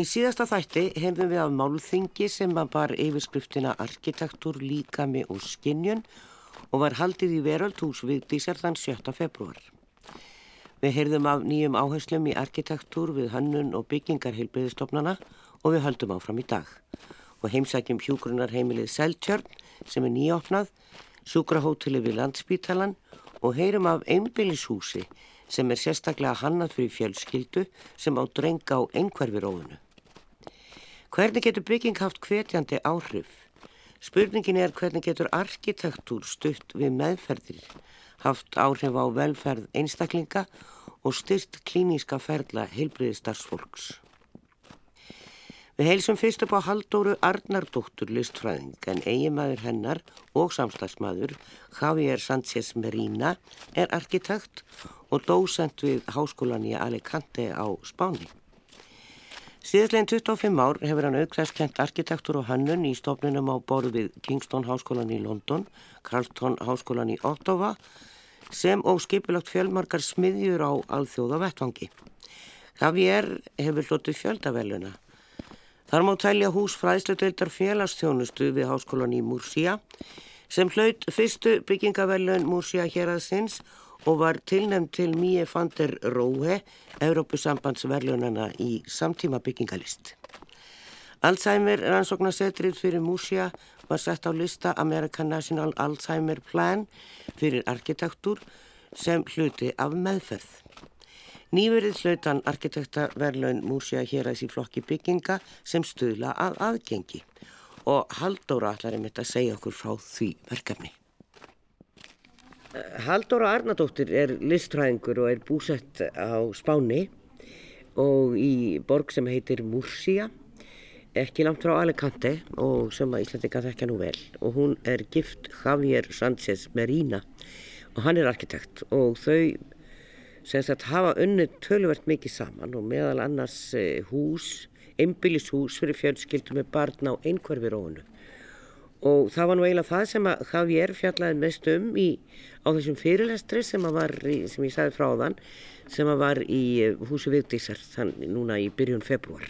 Í síðasta þætti hefum við af málþingi sem var yfirskriftina Arkitektur, líkami og skinnjun og var haldið í veröldhús við dísar þann 7. februar. Við heyrðum af nýjum áherslum í arkitektur við hönnun og byggingar heilbreyðistofnana og við höldum áfram í dag. Og heimsækjum hjúgrunarheimilið Seltjörn sem er nýjáfnað, sjúkrahóteli við Landspítalan og heyrum af einbillishúsi sem er sérstaklega hannað fyrir fjölskyldu sem á drenga á einhverfiróðunu. Hvernig getur bygging haft hvetjandi áhrif? Spurningin er hvernig getur arkitektúr stutt við meðferðir, haft áhrif á velferð einstaklinga og styrt klíníska ferla heilbriðistarsfólks. Við heilsum fyrst upp á Haldóru Arnardóttur listfræðing en eiginmaður hennar og samslagsmaður Javier Sánchez Merina er arkitekt og dósent við háskólan í Alicante á Spáni. Síðastlegin 25 ár hefur hann aukvæðskent arkitektur og hannun í stofnunum á borð við Kingston háskólan í London, Carlton háskólan í Ottawa sem og skipilagt fjölmarkar smiðjur á alþjóða vettvangi. Javier hefur hlutið fjöldaveluna Þar má tælja hús fræðsludeildar félagstjónustu við háskólan í Múrsía sem hlaut fyrstu byggingavelun Múrsía hér að sinns og var tilnæmt til Míe van der Róhe, Európusambandsverlunana í samtíma byggingalist. Alzheimer rannsóknarsetrið fyrir Múrsía var sett á lista American National Alzheimer Plan fyrir arkitektur sem hluti af meðferð. Nýverið hlautan arkitektaverlaun Múrsja hér aðeins í flokki bygginga sem stuðla að aðgengi og Haldóra ætlar einmitt að segja okkur frá því verkefni. Haldóra Arnardóttir er listræðingur og er búsett á Spáni og í borg sem heitir Múrsja, ekki langt frá Alicante og sem að Íslandi kann þekkja nú vel. Og hún er gift Javier Sánchez Merina og hann er arkitekt. Og þau sem sagt hafa unnið töluvert mikið saman og meðal annars eh, hús, einbillishús fyrir fjölskyldum með barn á einhverfirónu og það var nú eiginlega það sem að Javier fjallaði mest um í, á þessum fyrirlestri sem að var, í, sem ég sagði frá þann, sem að var í eh, húsu Vigdísar þann núna í byrjun februar.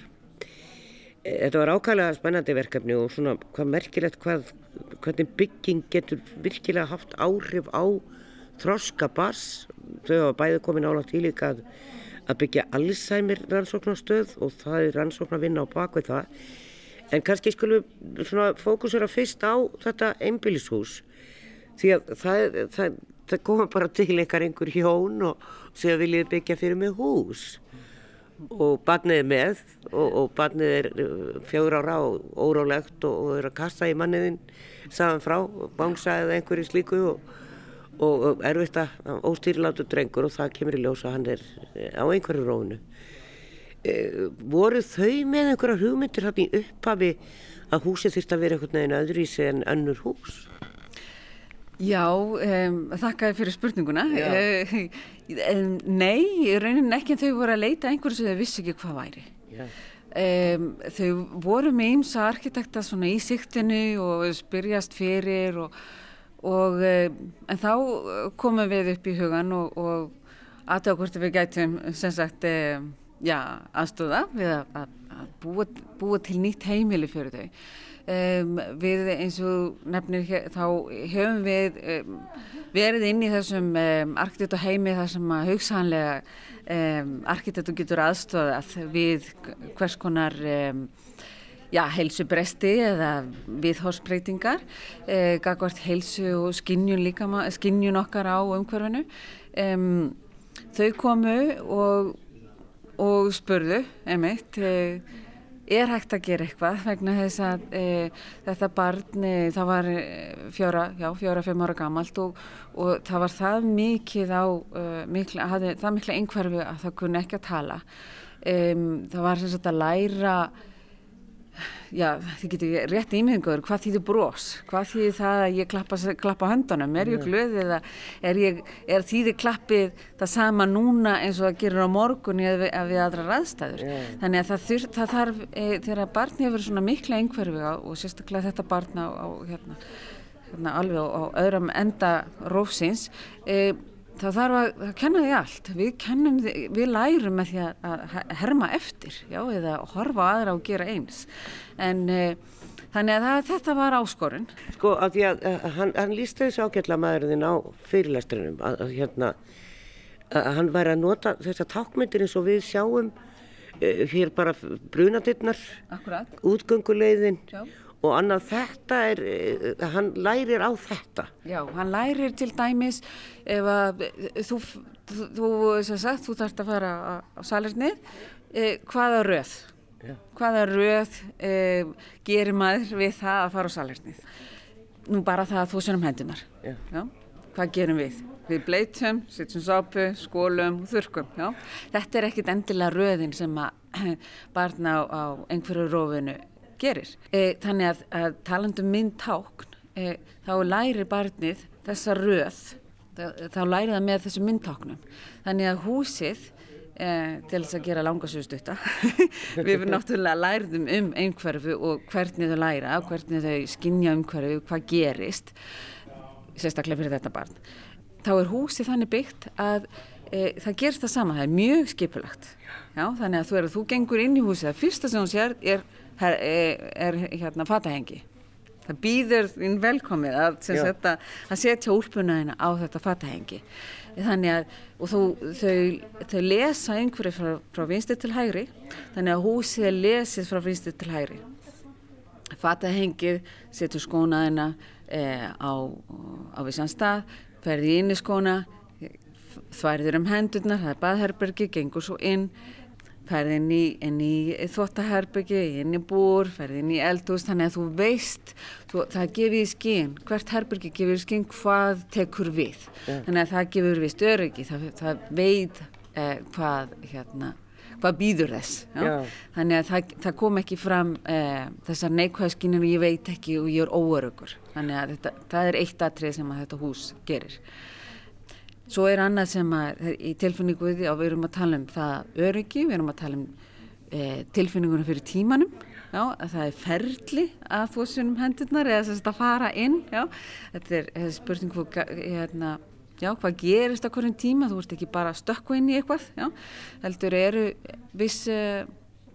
Eh, þetta var ákvæmlega spennandi verkefni og svona hvað merkilegt hvað, hvernig bygging getur virkilega haft áhrif á þroska bars þau hafa bæði komin álátt í líka að, að byggja Alzheimer rannsóknarstöð og það er rannsóknarvinna á bakvið það en kannski skulum við fókusera fyrst á þetta einbílishús því að það, það, það koma bara til einhver einhver hjón og segja viljið byggja fyrir mig hús. Og barnið er með og, og barnið er uh, fjögur ára og órálegt og, og er að kasta í manniðin saman frá, bánsa eða einhverju slíku og og erfitt að óstýrilátu drengur og það kemur í ljósa hann er eh, á einhverju rónu voru þau með einhverja hugmyndir hann í upphafi að húsið þurft að vera einhvern veginn öðru í sig en önnur hús? Já, um, þakka fyrir spurninguna. Uh, um, Nei, raunin ekki en þau voru að leita einhverju sem þau vissi ekki hvað væri. Um, Þau voru með ímsa arkitekta svona í siktinu og spyrjast fyrir og og en þá komum við upp í hugan og, og aðtöða hvort við gætum sem sagt e, já, aðstóða við að, að, búa, búa til nýtt heimili fyrir þau um, við eins og nefnir hér, þá höfum við um, verið inn í þessum um, arkitektu heimi þar sem að hugsanlega arkitektu getur aðstóðað við hvers konar já, heilsubresti eða viðhórsbreytingar, eh, gagvart heilsu og skinnjun líka, skinnjun okkar á umhverfinu. Um, þau komu og, og spurðu, einmitt, eh, er hægt að gera eitthvað vegna þess að e, þetta barn, e, það var fjóra, já, fjóra, fimm ára gamalt og, og það var það mikið á, e, mikla, hafði, það mikla einhverfi að það kunni ekki að tala. Það var sem sagt að læra já, þið getur rétt ímyngur, hvað þýður brós, hvað þýður það að ég klappa, klappa höndunum, er ég glöð eða er, ég, er þýðir klappið það sama núna eins og það gerir á morgun eða við aðra ræðstæður yeah. þannig að það, þur, það þarf e, þegar barni hefur svona mikla einhverfi á, og sérstaklega þetta barna á, á hérna, hérna alveg á, á öðrum enda rófsins e, það þarf að, að kenna því allt. Við kennum því, við lærum með því að herma eftir, já, eða horfa aðra og gera eins. En e, þannig að það, þetta var áskorun. Sko, að því að, að hann, hann líst þessu ágætla maðurinn á fyrirlestrinum að, að hérna að hann væri að nota þessa tákmyndir eins og við sjáum e, hér bara brunadirnar útgönguleiðin Já og annað þetta er, uh, hann lærir á þetta. Já, hann lærir til dæmis ef að þú, þú, þú sem sagt, þú þarfst að fara á, á salernið, eh, hvaða röð, Já. hvaða röð eh, gerir maður við það að fara á salernið. Nú bara það að þú séum hendunar. Já. Já. Hvað gerum við? Við bleitum, setjum sápu, skólum, þurkum. Já. Þetta er ekkit endilega röðin sem að barna á, á einhverju rófinu gerir. E, þannig að, að talandum minn tákn, e, þá lærir barnið þessa röð, þá lærir það með þessu myndtáknum. Þannig að húsið, e, til þess að gera langasugustutta, við náttúrulega læriðum um einhverfu og hvernig þau læra, hvernig þau skinja umhverfu, hvað gerist, sérstaklega fyrir þetta barn. Þá er húsið þannig byggt að e, það gerst það sama, það er mjög skipulagt. Já, þannig að þú, er, þú gengur inn í húsið, það fyrsta sem þú sér er er, er hérna fatahengi það býður inn velkomið að, setta, að setja úlpunaðina á þetta fatahengi þannig að þú, þau, þau lesa einhverju frá, frá vinstir til hægri þannig að húsið er lesið frá vinstir til hægri fatahengið setur skónaðina eh, á, á vissan stað ferði inn í skóna þværiður um hendurnar, það er baðherbergi gengur svo inn ferði inn í, í þvóttaherbyggi, inn í búr, ferði inn í eldhús, þannig að þú veist, þú, það gefir í skinn, hvert herbyggi gefir í skinn hvað tekur við. Yeah. Þannig að það gefur við störöki, það, það veit eh, hvað, hérna, hvað býður þess. Þannig að það, það kom ekki fram eh, þessar neikvæðskinnir og ég veit ekki og ég er óörökur. Þannig að þetta, það er eitt atrið sem að þetta hús gerir. Svo er annað sem að í tilfinningu við því að við erum að tala um það öryggi, við erum að tala um e, tilfinningunum fyrir tímanum, já, að það er ferli að þosunum hendurnar eða þess að fara inn, já, þetta er, er spurning hvað, hérna, já, hvað gerist á hverjum tíma, þú ert ekki bara stökku inn í eitthvað, já, heldur eru viss uh,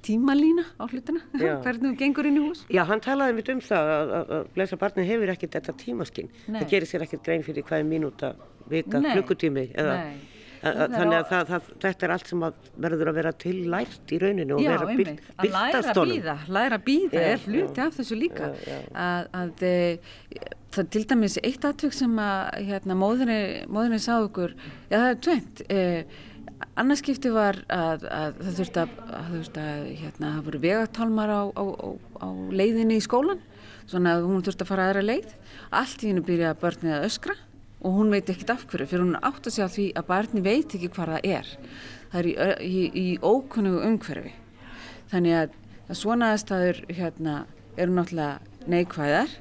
tímalína á hlutina, hvernig þú gengur inn í hús? Já, hann talaði mitt um það að, að, að blessa barni hefur ekkert þetta tímaskinn, það gerir sér ekkert grein fyrir hvaði mínúta vika, Nei. klukkutími eða þannig að það, það, þetta er allt sem að verður að vera til lært í rauninu og já, vera byrt, byrtastólum læra að býða, læra að býða er hluti af þessu líka. Já, já. að, að e, það til dæmis eitt aðtök sem að hérna, móðinni, móðinni sá okkur já það er tveit e, annarskipti var að, að það þurfti að, að hérna, það voru vegatálmar á, á, á, á leiðinni í skólan svona að hún þurfti að fara aðra leið. Allt í hennu byrjaði börnið að öskra og hún veit ekkit af hverju fyrir hún átt að segja því að barni veit ekki hvað það er. Það er í, í, í ókunnugu umhverfi. Þannig að, að svona aðstæður hérna, eru náttúrulega neikvæðar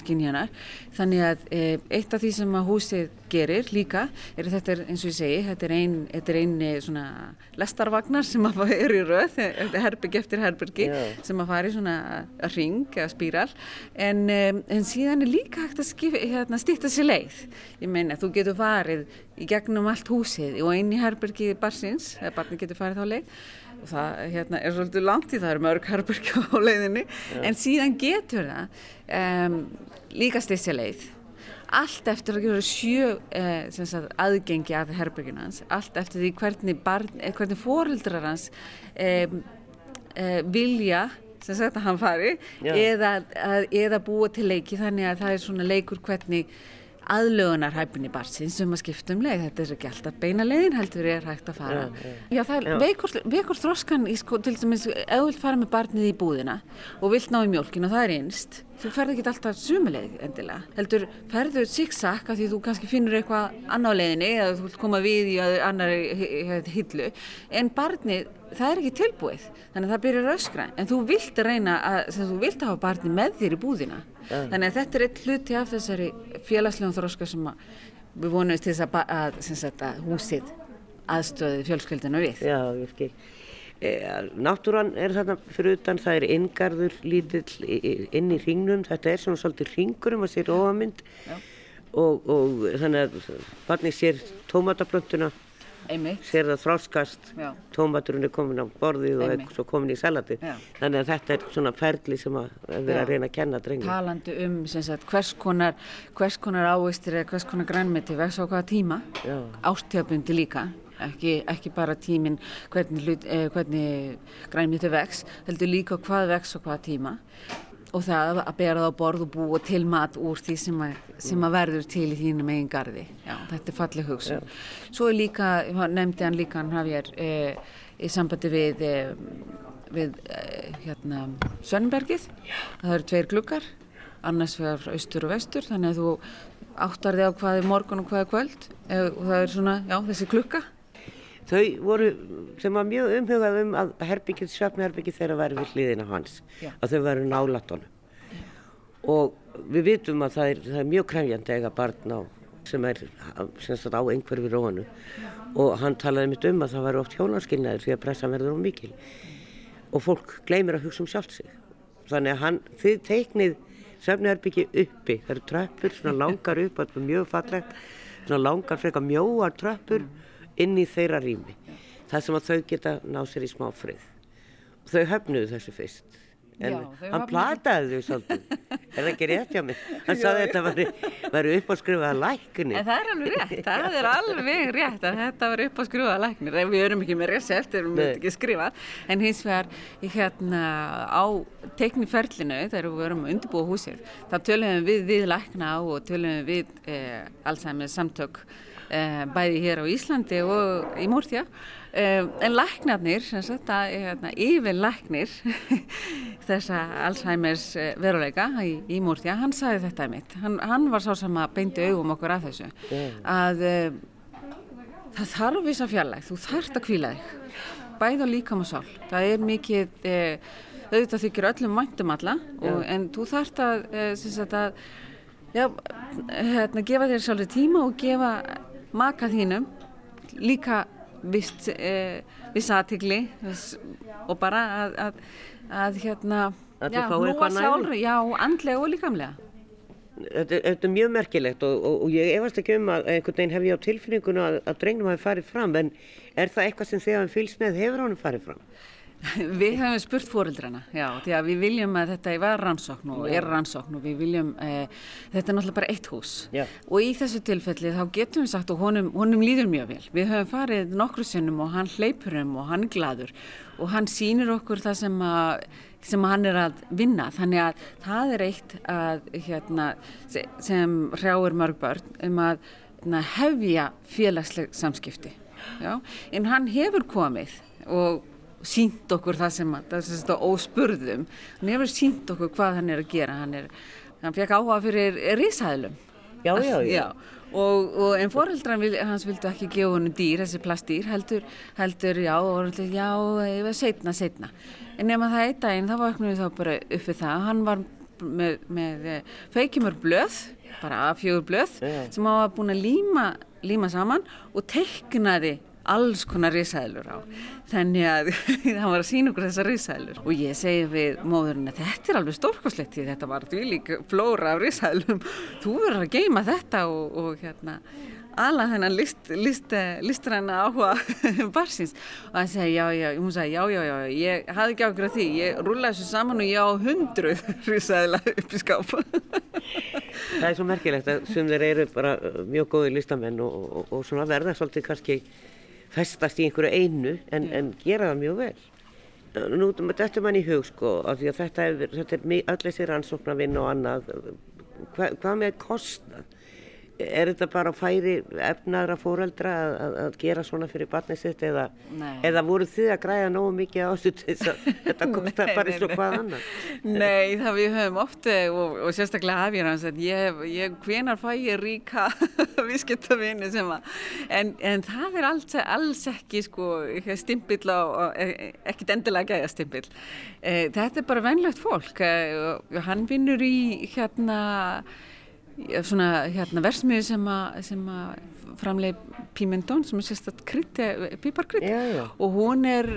skinjanar. Þannig að e, eitt af því sem að húsið gerir líka er þetta er eins og ég segi, þetta er einn ein e, svona lestarvagnar sem að eru í röð, herbyggi eftir herbyggi yeah. sem að fari svona að ring eða spíral en, e, en síðan er líka hægt að skip, hérna, stýtta sér leið. Ég meina þú getur farið í gegnum allt húsið og inn í herbyggi barsins, eða barni getur farið þá leið og það hérna, er svolítið langt í það er mörg herbyrkja á leiðinni ja. en síðan getur það um, líka styrstja leið allt eftir að gera sjö eh, sagt, aðgengi að herbyrgjunans allt eftir því hvernig, barn, eh, hvernig fórildrar hans eh, eh, vilja sem sagt að hann fari ja. eða, að, eða búa til leiki þannig að það er svona leikur hvernig aðlögunarhæfni barsins sem að skipta um leið. Þetta er ekki alltaf beina leiðin heldur er hægt að fara. Já, já. já það veikur, þróskan sko til dæmis ef þú vilt fara með barnið í búðina og vilt ná í mjölkin og það er einst þú ferð ekki alltaf sumuleið endilega. Heldur ferðu zigzag að því þú kannski finnur eitthvað annar leiðinni eða þú koma við í annar hillu. En barnið það er ekki tilbúið. Þannig að það byrjar öskra. En þú vilt reyna að þú vilt hafa barnið með þér í búðina. Yeah. þannig að þetta er eitt hluti af þessari félagslegum þróska sem við vonumst til þess að, að, að, að húsið aðstöði fjölskyldinu við. Já, virkið Náttúran er þarna fyrir utan það er inngarður lítill inn í hringnum. Þetta er svona svolítið hringur um að sér ofamynd og, og þannig að barni sér tómatablöntuna sér það þráskast Já. tómaturinn er komin á borðið og er svo komin í salati Já. þannig að þetta er svona ferli sem að er Já. að reyna að kenna drengum talandi um sagt, hvers konar, hvers konar ávistir eða hvers konar grænmeti vex á hvaða tíma? Ástíðabundi líka ekki, ekki bara tímin hvernig, eh, hvernig grænmeti vex heldur líka hvað vex á hvaða tíma. Og það að bera það á borð og búa til mat úr því sem að, sem að verður til í þínum eigin garði. Já, þetta er falleg hugsun. Svo er líka, nefndi hann líka hann hafið e, í sambandi við e, við e, hérna Sönbergið það eru tveir glukkar annars frá austur og vestur þannig að þú áttar þig á hvað er morgun og hvað er kvöld. E, og það er svona, já, þessi klukka Þau voru sem var mjög umhugað um að herbyggið, svefnherbyggið þeirra væri við hliðina hans, Já. að þau væri nálat honum. Og við vitum að það er, það er mjög krefjandi að eiga barn á sem er sem sagt, á einhverfi róanu og hann talaði mitt um að það væri oft hjónarskilnaður því að pressan verður um mikil. Og fólk gleymir að hugsa um sjálft sig. Þannig að hann, þið teiknið svefnherbyggið uppi, það eru tröppur svona langar upp, þetta er mjög fallegt, svona langar frekar mjóar tröppur inn í þeirra rými. Það sem að þau geta náð sér í smá frið. Og þau höfnuðu þessu fyrst. En Já, hann plataði þau svolítið. Er það ekki rétt hjá mig hann saði þetta væri upp að skrifa að lækni En það er alveg rétt, það er alveg rétt að þetta var upp á skrufaða læknir. Við erum ekki með resept, erum við Nei. ekki skrifað. En hins vegar, hérna á tekniferlinu, þegar við erum að undirbúa húsið, þá tölum við við lækna og tölum við eh, Alzheimer's samtök bæði hér á Íslandi og í Múrtja. Eh, en læknarnir, sem sagt, að, hérna, yfir læknir þessa Alzheimer's eh, veruleika í, í Múrtja, hann sagði þetta mitt. Hann, hann var sá sem að beindi augum okkur að þessu. Að eh, það þarf vissa fjarlæg, þú þarft að kvíla þig. Bæði á líkam og sál. Það er mikið, eh, auðvitað þykir öllum væntum alla, og, en þú þarft að, eh, að, já, hérna, gefa þér sjálfur tíma og gefa maka þínum líka vist, eh, viss aðtigli og bara að, að, að hérna, Að já, hlúa sjálfur, já, andlega og líkamlega. þetta, þetta er mjög merkilegt og, og, og ég efast ekki um að einhvern veginn hef ég á tilfinninguna að, að drengnum hafi farið fram en er það eitthvað sem þið hafum fylgst með hefur honum farið fram? Við höfum spurt fóreldrana, já, því að við viljum að þetta var rannsókn og er rannsókn og við viljum, eh, þetta er náttúrulega bara eitt hús Já. og í þessu tilfelli þá getum við sagt og honum, honum líður mjög vel. Við höfum farið nokkru sinnum og hann hleypur um og hann er gladur og hann sýnir okkur það sem að sem hann er að vinna þannig að það er eitt að, hérna, se- sem hrjáir mörg börn um að na, hefja félagsleg samskipti Já. en hann hefur komið og sínt okkur það sem að, það sem þetta óspurðum hann hefur sínt okkur hvað hann er að gera hann, er, hann fekk áhuga fyrir risæðlum Já, já, já. Og, og en foreldran vil, hans vildu ekki gefa honum dýr, þessi plastdýr, heldur, heldur já, og já, ég var setna, setna. En nema það einn daginn, þá vaknum við þá bara upp við það, hann var með, með eh, feikjumur blöð, bara A4 blöð, Já. sem hann var búin að líma, líma saman og teiknaði alls konar risaðlur á. Þannig að hann var að sína okkur þessar risaðlur. Og ég segi við móðurinn að þetta er alveg stórkoslegt því þetta var því líka flóra af risaðlum. Þú verður að geima þetta og, og hérna ala þennan list, list, listræna áhuga barsins og hann segi já, já, hún segi já, já, já, ég hafði ekki ákveð því, ég rúlaði þessu saman og ég á hundru risaðla upp í skáp. Það er svo merkilegt að sem þeir eru bara mjög góði listamenn og, og, og svona verða svolítið kannski festast í einhverju einu en, en gera það mjög vel. Nú, þetta er mann í hug sko, af því að þetta er, er öll þessi rannsóknarvinn og annað, Hva, hvað með kostnað? Er þetta bara færi efnaðra fóreldra að, að, að gera svona fyrir barnið sitt eða, eða voru þið að græða nógu mikið á þessu til þess að þetta kostar bara eins og hvað annar? Nei, það við höfum oft eh, og, og sérstaklega að ég, ég hvenar fæ ég ríka viðskiptavinni sem að en, en það er alls, alls ekki sko stimpill á, á- eh, ekkit endilega gæða stimpill. Eh, þetta er bara venlegt fólk og hann vinnur í hérna svona hérna versmiðu sem að, að framleið pímendón sem er píparkrydd Já, já. og hún er,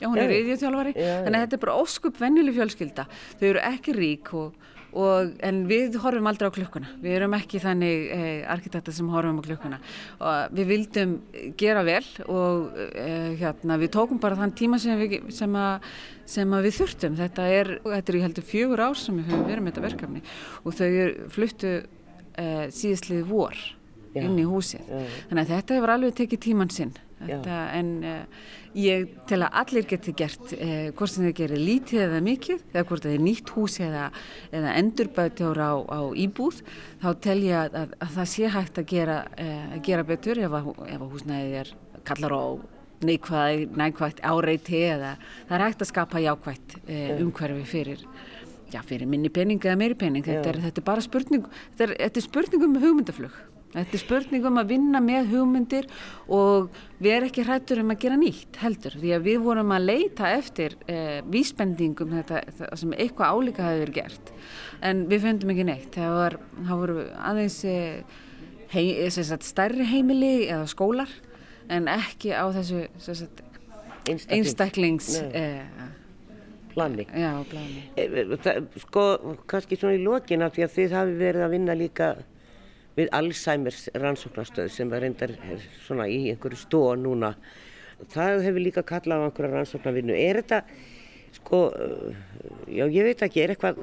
já hún er Já. reyðjöþjálfari Já, já. þannig að þetta er bara óskup venjuleg fjölskylda þau eru ekki rík og, og, en við horfum aldrei á klukkuna. Við erum ekki þannig eh, arkitekta sem horfum á klukkuna. Og við vildum gera vel og eh, hérna, við tókum bara þann tíma sem við, sem að, sem að við þurftum. Þetta er, þetta er ég heldur fjögur ár sem við höfum verið með þetta verkefni. Og þau fluttu eh, síðastlið vor Já. inn í húsið. Já. þannig að þetta hefur alveg tekið tíman sinn Þetta, en uh, ég tel að allir geti gert uh, hvort sem þið gerir lítið eða mikið eða hvort er nýtt hús eða, eða endurbætjóra á, á íbúð þá tel ég að, að, að það sé hægt að gera, uh, að gera betur ef að, ef að húsnæðið er kallar á neikvægt áreiti eða það er hægt að skapa jákvægt umhverfi fyrir, já, fyrir minni pening eða meiri pening. Þetta er, þetta er bara spurning þetta er, þetta er spurningum um hugmyndaflug Þetta er spurningum að vinna með hugmyndir og við erum ekki hrættur um að gera nýtt heldur því að við vorum að leita eftir eh, vísbendingum þetta sem eitthvað álíka hefur verið gert en við fundum ekki neitt. Það, var, það voru aðeins eh, hei, sagt, stærri heimili eða skólar en ekki á þessu sagt, einstaklings... Eh, plani. Já, plani. Eh, sko, kannski svona í lokin af því að þið hafi verið að vinna líka við Alzheimer's rannsóknarstöð sem er reyndar svona í einhverju stóa núna. Það hefur líka kallað á einhverja rannsóknarvinnu. Er þetta, sko, já ég veit ekki, er eitthvað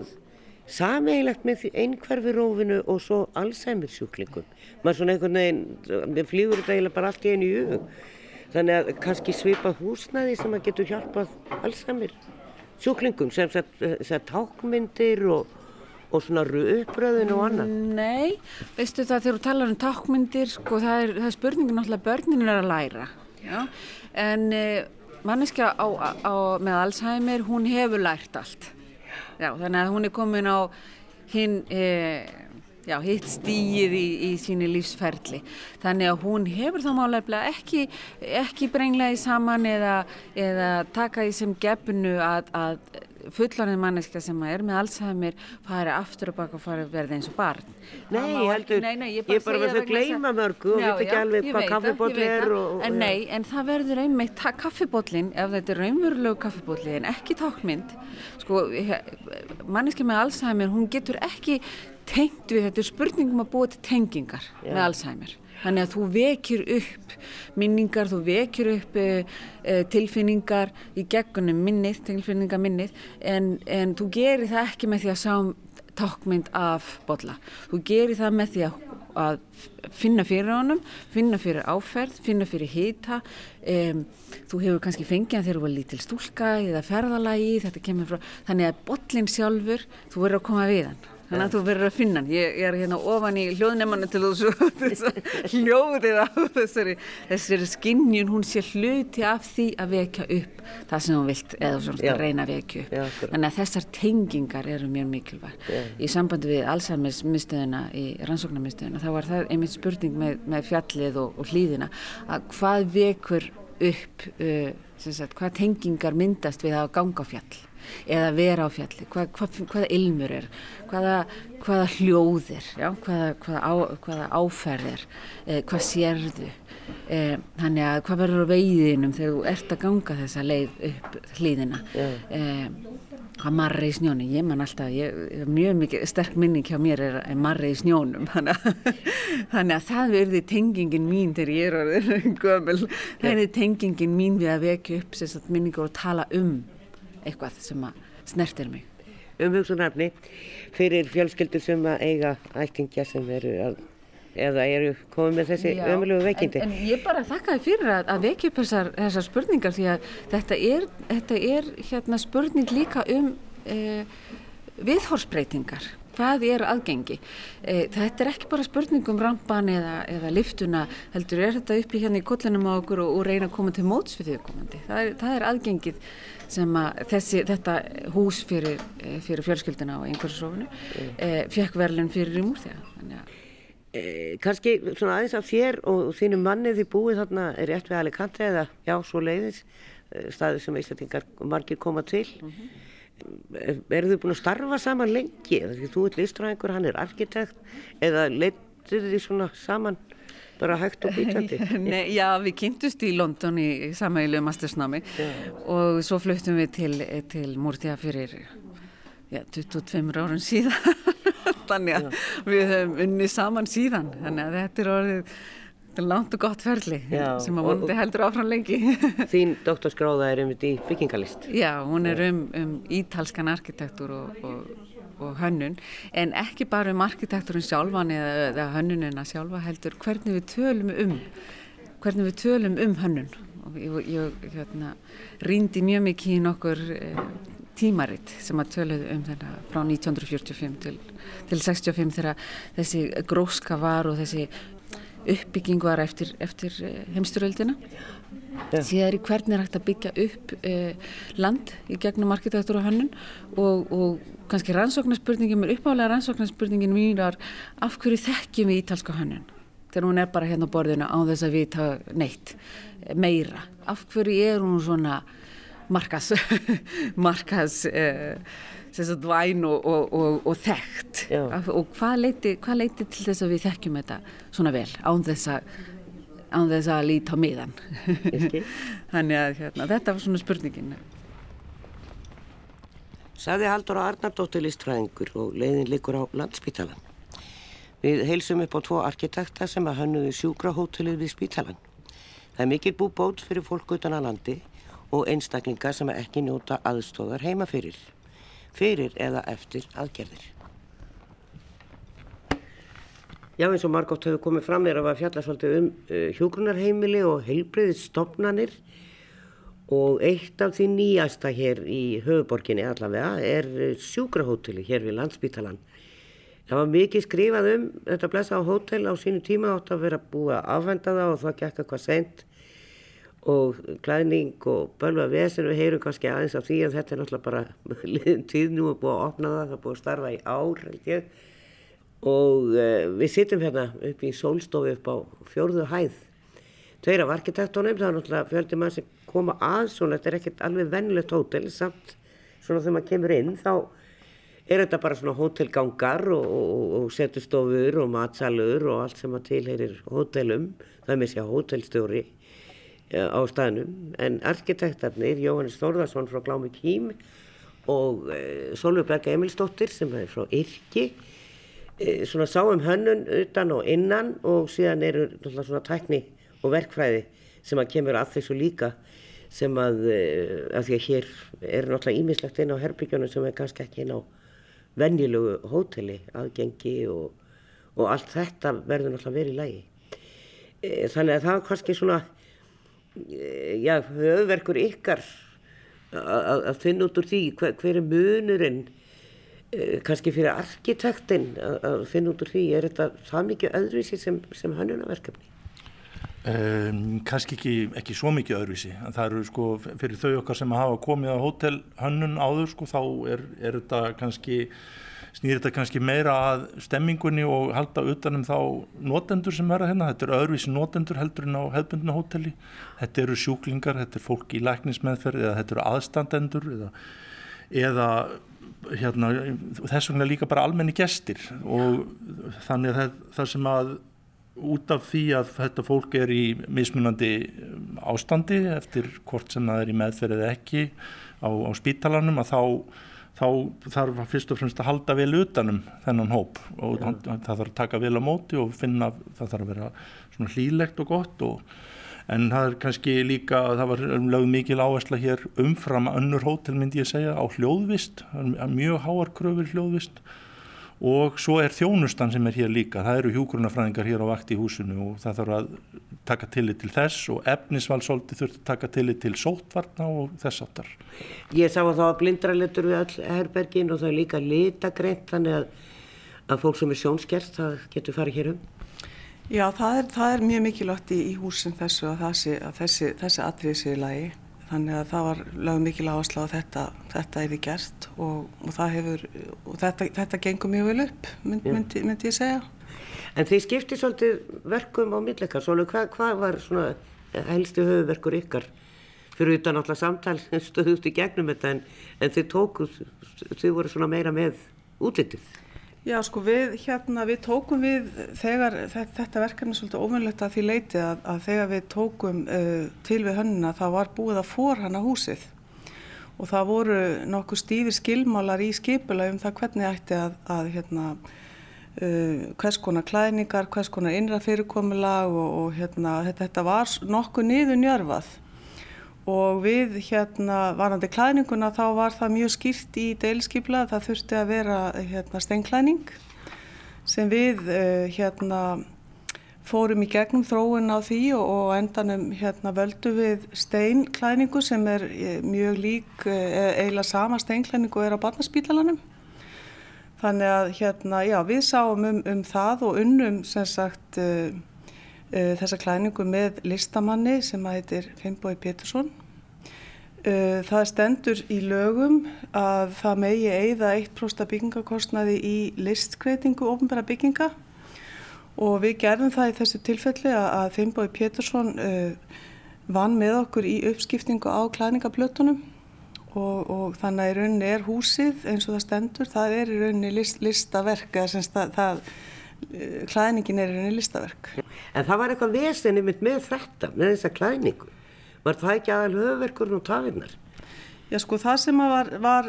sameigilegt með einhverfirófinu og svo Alzheimer's sjúklingum? Maður svona einhvern veginn, við flýgur þetta eiginlega bara allt í einu í hug. Þannig að kannski svipa húsnæði sem að getur hjálpað Alzheimer's sjúklingum sem þess að tákmyndir og og svona uppröðin og annað? Nei, veistu það þegar þú talar um takkmyndir sko það er, það er spurningin náttúrulega börnin er að læra já. en eh, manneskja á, á, með Alzheimer hún hefur lært allt já, þannig að hún er komin á hinn eh, já, hitt stíið í, í síni lífsferli þannig að hún hefur þá málega ekki, ekki brenglaði saman eða, eða taka því sem gefnu að, að fullanir manneska sem er með Alzheimer fari aftur og baka og fari verði eins og barn. Nei, ég heldur, nei, nei, ég, ég bara verður að gleyma mörgu og veit ekki alveg hvað kaffibotli er og, En nei, en það verður einmitt kaffibotling, ef þetta er raunverulegu kaffibotli en ekki tákmynd sko, manneski með Alzheimer hún getur ekki tengt við þetta er spurningum að búa til tengingar Já. með Alzheimer Þannig að þú vekir upp minningar, þú vekir upp uh, tilfinningar í geggunum minnið, tilfinningar minnið, en, en þú gerir það ekki með því að sá takkmynd af botla. Þú gerir það með því að, að finna fyrir honum, finna fyrir áferð, finna fyrir hýta. Um, þú hefur kannski fengið að þeir eru lítil stúlka eða ferðalagi, þetta kemur frá, þannig að botlinn sjálfur, þú verður að koma við hann. Þannig að þú verður að finna hann. Ég, ég er hérna ofan í hljóðnemannu til þú hljóðið af þessari, þessari skinnjun. Hún sé hluti af því að vekja upp það sem hún vilt eða svona að reyna að vekja upp. Já, Þannig að þessar tengingar eru mjög mikilvæg. Já. Í sambandi við Alzheimer's miðstöðuna, í rannsóknarmiðstöðuna, þá var það einmitt spurning með, með fjallið og, og hlýðina að hvað vekur upp, uh, sagt, hvað tengingar myndast við að ganga fjall eða vera á fjalli, hvað, hvað, hvaða ilmur er, hvaða, hvaða hljóðir, já, hvaða, hvaða, á, hvaða áferðir, eh, hvað sérðu, eh, þannig að hvað verður á veiðinum þegar þú ert að ganga þessa leið upp hlýðina, eh, hvað marri í snjónu, ég man alltaf, ég, mjög mikið sterk minning hjá mér er, er marri í snjónum, þannig að, þannig að það verði tengingin mín þegar ég er orðin gömul, það verði tengingin mín við að vekja upp sérstaklega minningur og tala um eitthvað sem að snertir mig. Umhugsunarfni fyrir fjölskyldur sem að eiga ættingja sem eru að eða eru komið með þessi ömulegu veikindi. En, en ég bara þakkaði fyrir að, að vekja upp þessar, þessar spurningar því að þetta er, þetta er hérna, spurning líka um e, viðhorsbreytingar. Hvað er aðgengi? E, þetta er ekki bara spurning um rampan eða, eða liftuna, heldur er þetta uppi hérna í kollinum á okkur og, og reyna að koma til móts því komandi. Það er, það er aðgengið sem að þessi, þetta hús fyrir, eh, fyrir fjölskyldina á einhverjusofunu mm. e, fekk verðlun fyrir í múrþega e, Kanski svona aðeins af þér og þínu mannið því búið þarna er rétt við Alicante eða já, svo leiðis staði sem Íslandingar margir koma til mm -hmm. Eru þau búin að starfa saman lengi? Því þú ert listræðingur, hann er arkitekt eða leittir þið svona saman bara hægt og býtandi Nei, Já, við kynntumst í London í samælu mastersnámi og svo fluttum við til, til Múrtíða fyrir já, 22 árun síðan. Þannig að við höfum unni saman síðan. Þannig að þetta er orðið Þetta er langt og gott ferli Já, sem að vonandi heldur áfram lengi. Þín doktorskráða er um þetta í byggingalist. Já, hún er um, um ítalskan arkitektur og, og, og hönnun en ekki bara um arkitekturinn sjálfan eða, eða hönnunina sjálfa heldur hvernig við tölum um hvernig við tölum um hönnun og ég, ég hérna, rýndi mjög mikið í nokkur eh, tímaritt sem að töluðu um þetta frá 1945 til, til 65 þegar þessi gróska var og þessi uppbygging var eftir, eftir eh, heimsturöldina ja. síðan er hvernig er hægt að byggja upp eh, land í gegnum arkitektur og hönnun og, og kannski rannsóknarspurningin, mér uppálega rannsóknarspurningin mín var af hverju þekkjum við ítalska hönnun? Þegar hún er bara hérna á borðinu á þess að við ta neitt meira. Af hverju er hún svona markas markas eh, væn og, og, og, og þekkt. Já. og hvað leiti, hvað leiti til þess að við þekkjum þetta svona vel án þess að án þess að líta á miðan þannig að hérna, þetta var svona spurningin. Saði Haldur og Arnardóttir listfræðingur og leiðin likur á landspítalan Við heilsum upp á tvo arkitekta sem að hannuðu sjúkrahótelið við spítalan Það er mikil bú bót fyrir fólk utan að landi og einstaklingar sem ekki njóta aðstóðar heima fyrir fyrir eða eftir aðgerðir. Já eins og Margot hefur komið fram er að fjalla svolítið um uh, hjógrunarheimili og heilbreyðistofnanir og eitt af því nýjasta hér í höfuborginni allavega er uh, sjúkrahóteli hér við landsbítalan. Það var mikið skrifað um þetta blessa á hótel á sínu tíma átt að vera búið að afhenda það og það gekk eitthvað sent og klæðning og bölva vesen við heyrum kannski aðeins af því að þetta er náttúrulega bara liðin tíð nú að búið að opna það, það er búið að starfa í ár held ég. Og uh, við sittum hérna upp í sólstofi upp á fjórðu hæð. Tveir af arkitektónum, það er náttúrulega fjöldi maður sem koma að svona, þetta er ekkert alveg vennilegt hótel samt svona þegar maður kemur inn þá er þetta bara svona hótelgangar og, og, og setustofur og matsalur og allt sem að tilherir hótelum, það er með sér hótelstjóri á staðnum. En arkitektarnir Jóhannes Þórðarsson frá Glámi Kím og e, Solveig Emilsdóttir sem er frá Yrki e, svona sáum hönnun utan og innan og síðan eru svona tækni og verkfræði sem að kemur að þessu líka sem að, að því að hér er náttúrulega ímislegt inn á herbygjónu sem er kannski ekki inn á venjulegu hóteli aðgengi og, og allt þetta verður náttúrulega verið í lægi þannig að það er kannski svona Eh, já, höfverkur ykkar að finna út úr því hver, hver er munurinn eh, kannski fyrir arkitektinn að finna út úr því er þetta það mikið öðruvísi sem, sem hannunaverkefni? Um, kannski ekki, ekki svo mikið öðruvísi það eru sko fyrir þau okkar sem hafa komið á hótel hannun áður sko þá er, er þetta kannski snýr þetta kannski meira að stemmingunni og halda utanum þá notendur sem verða hérna, þetta eru öðruvísi notendur heldur en á hefbundinu hóteli. Þetta eru sjúklingar, þetta er fólk í læknismeðferð eða þetta eru aðstandendur eða, eða hérna, þess vegna líka bara almenni gestir. Og þannig að það, sem að út af því að þetta fólk er í mismunandi ástandi eftir hvort sem það er í meðferð eða ekki á, á spítalanum að þá þá þarf fyrst og fremst að halda vel utanum þennan hóp og ja. það þarf að taka vel á móti og finna það þarf að vera svona hlýlegt og gott og, en það er kannski líka það var lögð mikil áhersla hér umfram önnur hótel myndi ég segja á hljóðvist, mjög háar kröfur hljóðvist og svo er þjónustan sem er hér líka, það eru hjúgrunafræðingar hér á vakt í húsinu og það þarf að taka tillit til þess og efnisvalsóldi þurft að taka tillit til sótvarna og þess áttar. Ég sá að það var blindralitur við all herbergin og það er líka litagreint þannig að, að fólk sem er sjónskert það getur farið hér um. Já, það er, það er mjög mikilvægt í, í húsin þessu að, sé, að þessi, þessi atrið séu lagi þannig að það var lögum mikil áherslu að þetta, þetta er í gert og, og það hefur, og þetta, þetta gengur mjög vel upp, mynd, myndi, myndi ég segja. En því skipti svolítið verkum á millekar, svolítið hvað hva var svona helstu höfuverkur ykkar fyrir utan alltaf samtal stöðust í gegnum þetta en, en þið tókuð, þið voru svona meira með útlitið? Já, sko við hérna, við tókum við þegar þetta verkefni er svolítið óvinnlegt að því leiti að, að þegar við tókum uh, til við hönnuna þá var búið að forhanna húsið. Og það voru nokkuð stífir skilmálar í skipula um það hvernig ætti að, að hérna, uh, hvers konar klæningar, hvers konar innra fyrirkomulag og, og hérna, þetta, þetta var nokkuð niður njörfað og við hérna varandi klæninguna þá var það mjög skýrt í deilskipla það þurfti að vera hérna steinklæning sem við uh, hérna fórum í gegnum þróun á því og, endanum hérna völdu við steinklæningu sem er eh, mjög lík eh, eiginlega sama steinklæningu er á barnaspítalanum. Þannig að hérna, já, við sáum um, um það og unnum sem sagt þessa klæningu með listamanni sem heitir Finnbói Pétursson. Uh, það stendur í lögum að það megi eigða 1% byggingakostnaði í listkreitingu ofnbæra bygginga og við gerðum það í þessu tilfelli að Finnbói Pétursson uh, vann með okkur í uppskiptingu á klæningablötunum og, og þannig að í rauninni er húsið eins og það stendur, það er í rauninni list, listaverk, eða semst það, það uh, klæningin er í listaverk. En það var eitthvað vesenni með þetta, með þessa klæningu. Var það ekki aðal höfverkurinn og tafinnar? Já sko það sem að var, var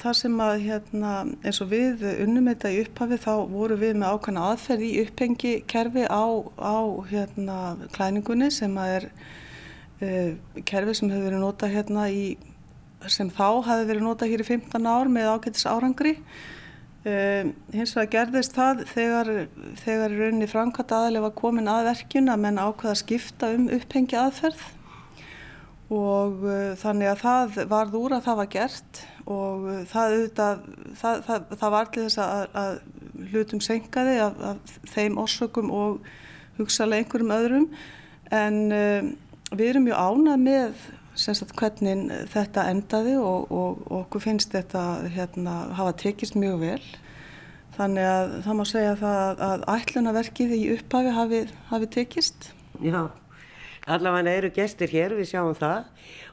það sem að hérna eins og við unnum þetta í upphafi þá voru við með ákvæmna aðferð í upphengi kerfi á, á hérna klæningunni sem að er uh, kerfi sem hefur verið notað hérna í sem þá hefði verið notað hér í 15 ár með ágættis árangri uh, hins vegar gerðist það þegar, þegar rauninni framkvæmt aðalega var komin að verkjun að menn ákvæða að skipta um upphengi aðferð. Og uh, þannig að það varð úr að það var gert og uh, það, auðvitað, það, það, það var til þess að, að hlutum senkaði af, af þeim orsökum og hugsalega einhverjum öðrum. En uh, við erum mjög ánað með sagt, hvernig þetta endaði og, og, og okkur finnst þetta hérna, hafa tekist mjög vel. Þannig að það má segja það að ætlunaverkið í upphafi hafi, hafi tekist. Já allavega eru gestir hér, við sjáum það.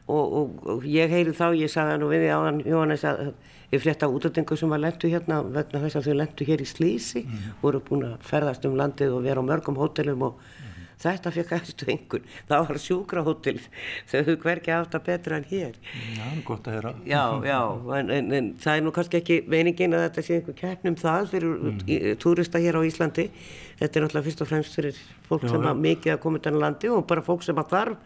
Og, og, og ég heyri þá, ég sagði nú við áðan Jóhannes að ég frétta útöldingu sem var lendu hérna vegna þess að þau lendu hér í Slísi mm voru búin að ferðast um landið og vera á mörgum hótelum og. Þetta fekk aðstu einhvern, það var sjúkrahótel. Þau haft það betra en hér. Já, gott að hera Já, já, en, en, en það er nú kannski ekki meiningin að þetta sé einhver keppnum það fyrir mm. -hmm. túrista hér á Íslandi. Þetta er náttúrulega fyrst og fremst fyrir fólk já, sem að mikið að koma til landi og bara fólk sem að þarf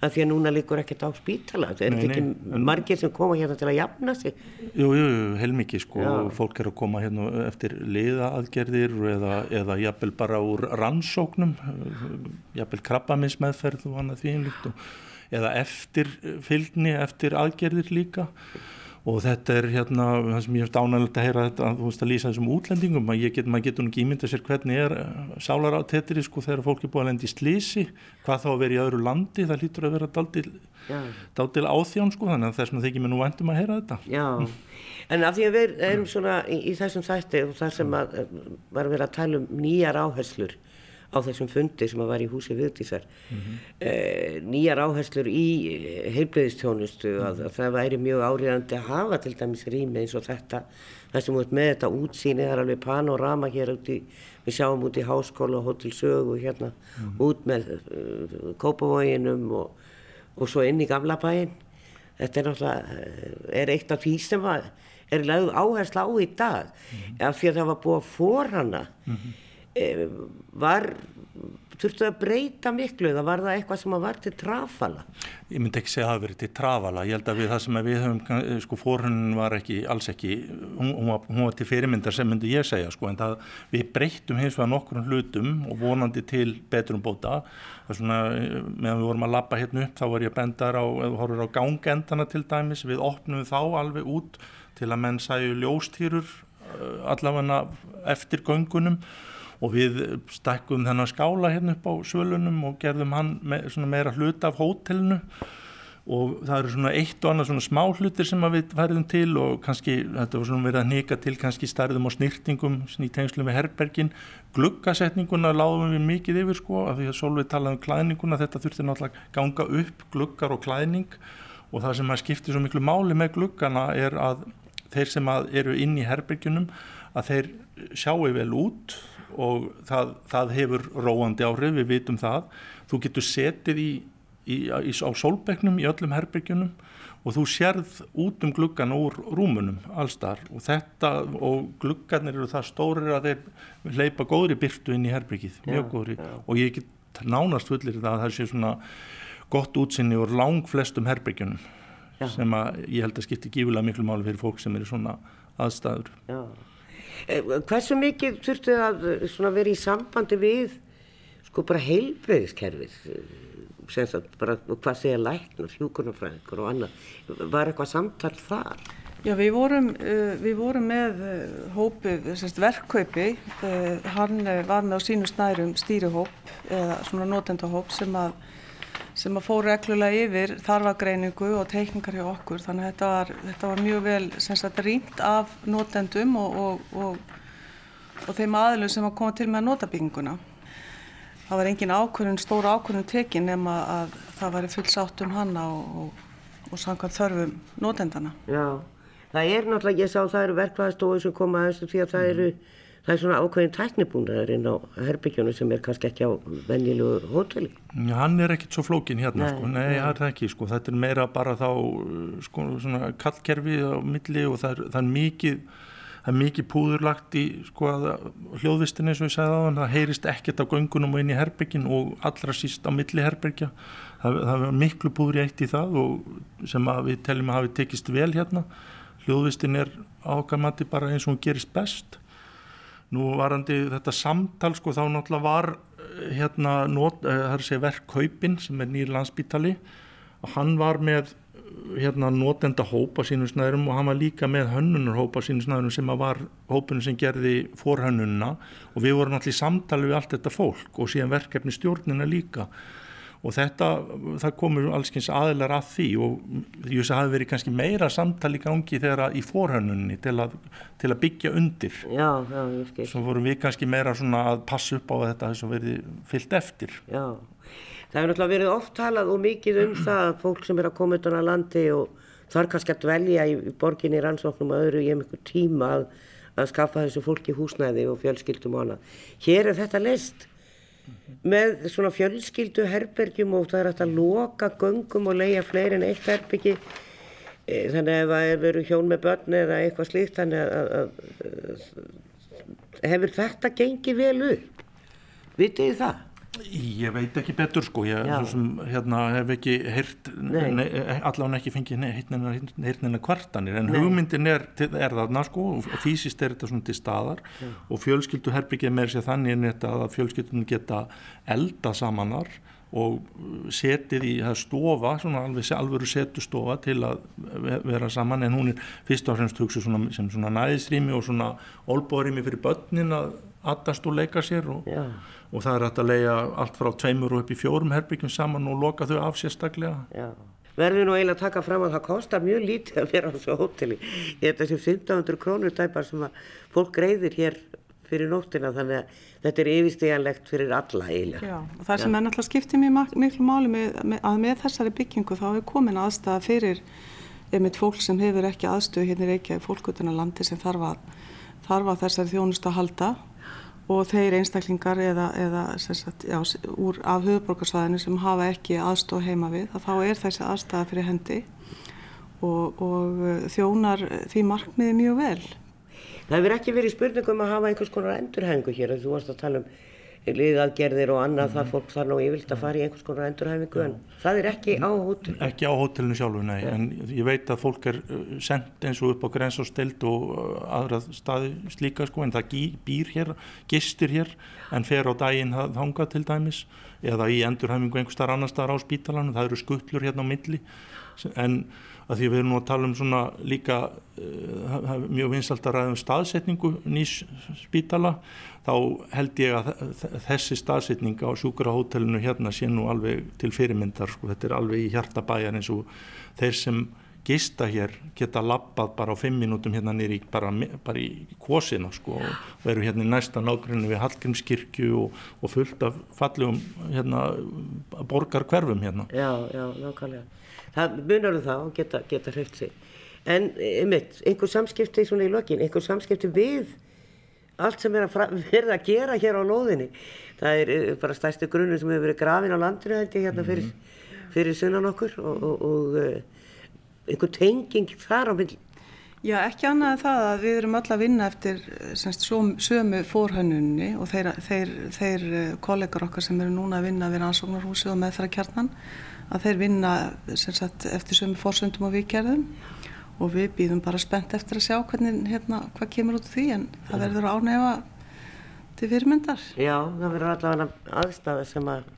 að því að núna líkur ekkert á spítala. Það er ekki margir sem koma hérna til að jafna sig? Jú, jú, heilmikið sko. Já. fólk er að koma hérna eftir liðaaðgerðir eða, eða jafnvel bara úr rannsóknum jafnvel krabbaminsmeðferð og annað því einlíkt eða eftir fylgni, eftir aðgerðir líka og þetta er hérna það sem ég hef dánalegt að heyra þetta þú veist að lýsa þessum útlendingum að get, maður getur ekki ímynda sér hvernig er eh, sálar á tetri sko þegar fólk er búið að lendi í slísi hvað þá að vera í öðru landi það lítur að vera daldil áþjón sko þannig að þess að þykir mér nú vendum að heyra þetta. Já, en af því að við erum svona í, í þessum þætti og það sem að, eh, var að vera að tala um nýjar áherslur á þessum fundi sem að var í húsi viðtísar mm -hmm. eh, nýjar áherslur í eh, heilblöðistjónustu mm -hmm. að, að það væri mjög áriðandi að hafa til dæmis rými eins og þetta það sem út með þetta útsýni það er alveg panorama hér út í við sjáum út í háskóla og hótel sögu hérna mm -hmm. út með uh, kópavóginum og, og svo inn í gamla bæin þetta er náttúrulega er eitt af því sem var, er lögð áhersla á í dag af því að það var búið að forhana Eh, var þurftu að breyta miklu eða var það eitthvað sem var til trafala? Ég myndi ekki segja að það verið til trafala. Ég held að við það sem við höfum eh, sko fórhunnin var ekki, alls ekki hún, hún, var, hún var til fyrirmyndar sem myndi ég segja sko en það við breytum hins vegar nokkur hlutum og vonandi til betrum bóta það er svona eh, meðan við vorum að lappa hérna upp þá var ég bendar á, eða horfur á gangendana til dæmis, við opnum þá alveg út til að menn sæju ljóstýrur allavega eftir göngunum og við stakkum þennan skála hérna upp á svölunum og gerðum hann með, meira hluta af hótelinu. Og það eru svona eitt og annað svona smá hlutir sem við færðum til og kannski þetta var svona verið að nýka til kannski starðum og snýrtingum í tengslum við herbergin. Gluggasetninguna láðum við mikið yfir sko af því að Solveig talaði um klæðninguna. Þetta þurfti náttúrulega ganga upp gluggar og klæðning. Og það sem að skipti svo miklu máli með gluggana er að þeir sem að eru inn í herberginum að þeir sjáu vel út og það, það hefur róandi áhrif, við vitum það þú getur setið í, í, í, á sólbegnum í öllum herbyggjunum og þú sérð út um gluggan úr rúmunum allstar og þetta og gluggarnir eru það stórir að þeir leipa góðri byrtu inn í herbyggið, mjög góðri já. og ég get nánast fullir það að það sé svona gott útsinni úr lang flestum herbyggjunum já. sem að ég held að skipti gífulega miklu máli fyrir fólk sem eru svona aðstæður. Já. Eh, hversu mikið þurftu að vera í sambandi við sko bara heilbreyðiskerfið sagt, bara, hvað segja læknar, hjúkurnafræðingur og annað var eitthvað samtal þar? Já, við vorum, við vorum með hópið, verkkaupi, uh, hann var með á sínu snærum stýrihóp eða svona notendahóp sem að, sem að fór reglulega yfir þarfagreiningu og teikningar hjá okkur. Þannig að þetta var, þetta var mjög vel rýnt af notendum og, og, og, og þeim aðlum sem að koma til með notabygginguna það var engin ákvörðun, stóra ákvörðun tekin nema að það væri full sátt um hanna og, og, og samkvæmt þörfum nótendana. Já, það er náttúrulega, ég sá það eru verkvæðastofur sem koma að þessu því að það eru, það er svona ákveðin tæknibúnaður inn á herbygjónu sem er kannski ekki á vennilu hóteli. Hann er ekkit svo flókin hérna, nei, sko, nei, það er það ekki, sko, þetta er meira bara þá, sko, svona kallkerfi á milli og það er, það er mikið það er mikið púður lagt í sko, hljóðvistin eins og ég segði á hann það heyrist ekkert á göngunum og inn í herbyggin og allra síst á milli herbyggja það, það er miklu púður í eitt í það og sem við teljum að hafi tekist vel hérna. Hljóðvistin er ákvæmandi bara eins og hún gerist best nú varandi þetta samtal sko þá náttúrulega var eh, hérna not, eh, er verkkaupin sem er nýr landsbítali og hann var með hérna notenda hópa sínum snæðurum og hann var líka með hönnunar hópa sínum snæðurum sem var hópunum sem gerði forhönnunna og við vorum allir í samtali við allt þetta fólk og síðan verkefni stjórnina líka og þetta, það komur allskyns aðilar að því og ég veist að það hefði verið kannski meira samtali í gangi þegar í forhönnunni til að, til að byggja undir. Já, já, ég skil. Svo vorum við kannski meira svona að passa upp á þetta þess að verði fyllt eftir. Já. Það hefur náttúrulega verið oft talað og mikið um það að fólk sem er að koma utan á landi og þarf kannski að dvelja í borginni í rannsóknum og öðru í einhver tíma að, að skaffa þessu fólki húsnæði og fjölskyldum og annað. Hér er þetta list með svona fjölskyldu herbergjum og það er hægt að loka göngum og leia fleiri en eitt herbyggi e, þannig að ef það er verið hjón með börn eða eitthvað slíkt þannig að, að, að hefur þetta gengið vel upp? Vitið það? Ég veit ekki betur sko, ég sem, hérna, hef ekki heyrt, allavega ekki fengið heyrnina kvartanir, en Nei. hugmyndin er, er þarna sko, fysiskt er þetta svona til staðar. Já. og fjölskylduherbyggið með sér þannig að fjölskyldun geta elda samanar og setið í það stofa, svona alveg alvöru setustofa til að vera saman, en hún er fyrst og fremst hugsuð sem svona næðisrými og svona olbórými fyrir börnin að aðast og leika sér og Já og það er hægt að leia allt frá tveimur og upp í fjórum herbyggjum saman og loka þau af sérstaklega. Já. Verður nú eiginlega að taka fram að það kostar mjög lítið að vera á þessu hóteli. Ég held að þessi 1500 krónur tæpar sem að fólk greiðir hér fyrir nóttina þannig að þetta er yfirstíganlegt fyrir alla eiginlega. Já, og það sem er náttúrulega skiptið mjög miklu máli með, með, að með þessari byggingu þá hefur komin aðstæða fyrir einmitt fólk sem hefur ekki aðstöðu hérna í Reykjavík, fólkutuna landi sem þarf að, þarf að þessari þjónustu að halda og þeir einstaklingar eða, eða sagt, já, úr af höfuborgarsvæðinu sem hafa ekki aðstóð heima við að þá er þessi aðstæða fyrir hendi og, og uh, þjónar því markmiði mjög vel. Það hefur ekki verið spurningum að hafa einhvers konar endurhengu hér að þú varst að tala um liðaðgerðir og annað mm. það fólk þarf nú yfirlt að fara í einhvers konar endurhæfingu en það er ekki á hótel ekki á hótelinu sjálfu, nei en ég veit að fólk er uh, sendt eins og upp á grens og stild og uh, aðra staði slíka sko en það býr hér gistir hér en fer á daginn þanga til dæmis eða í endurhæfingu einhver starf annar staðar á spítalanum það eru skuttlur hérna á milli en að því við erum nú að tala um svona líka uh, mjög vinsalt að ræða um staðsetningu nýs spítala þá held ég að þessi staðsetning á sjúkrahótelinu hérna sé nú alveg til fyrirmyndar sko, þetta er alveg í hjartabæjar eins og þeir sem gista hér geta lappað bara á fimm mínútum hérna nýri bara, bara í kvosina sko og veru hérna í næsta nágrunni við Hallgrímskirkju og, og fullt af fallegum hérna borgarkverfum hérna. Já, já, nákvæmlega það munar um það og geta, geta hreift sig en einmitt, einhver samskipti svona í lokin, einhver samskipti við allt sem er að verða að gera hér á lóðinni það er bara stærsti grunnur sem hefur verið grafin á landinu held ég hérna fyrir -hmm. fyrir sunnan okkur og, og, og uh, einhver tenging þar á mill. Já, ekki annað en það að við erum öll að vinna eftir semst, sömu fórhönnunni og þeir, þeir, þeir kollegar okkar sem eru núna að vinna við rannsóknarhúsi og meðfærakjarnan að þeir vinna sagt, eftir sömu fórsöndum og viðgerðum og við býðum bara spennt eftir að sjá hvernig, hérna, hvað kemur út því en það verður ánæfa til fyrirmyndar. Já, það verður allavega aðstafa sem að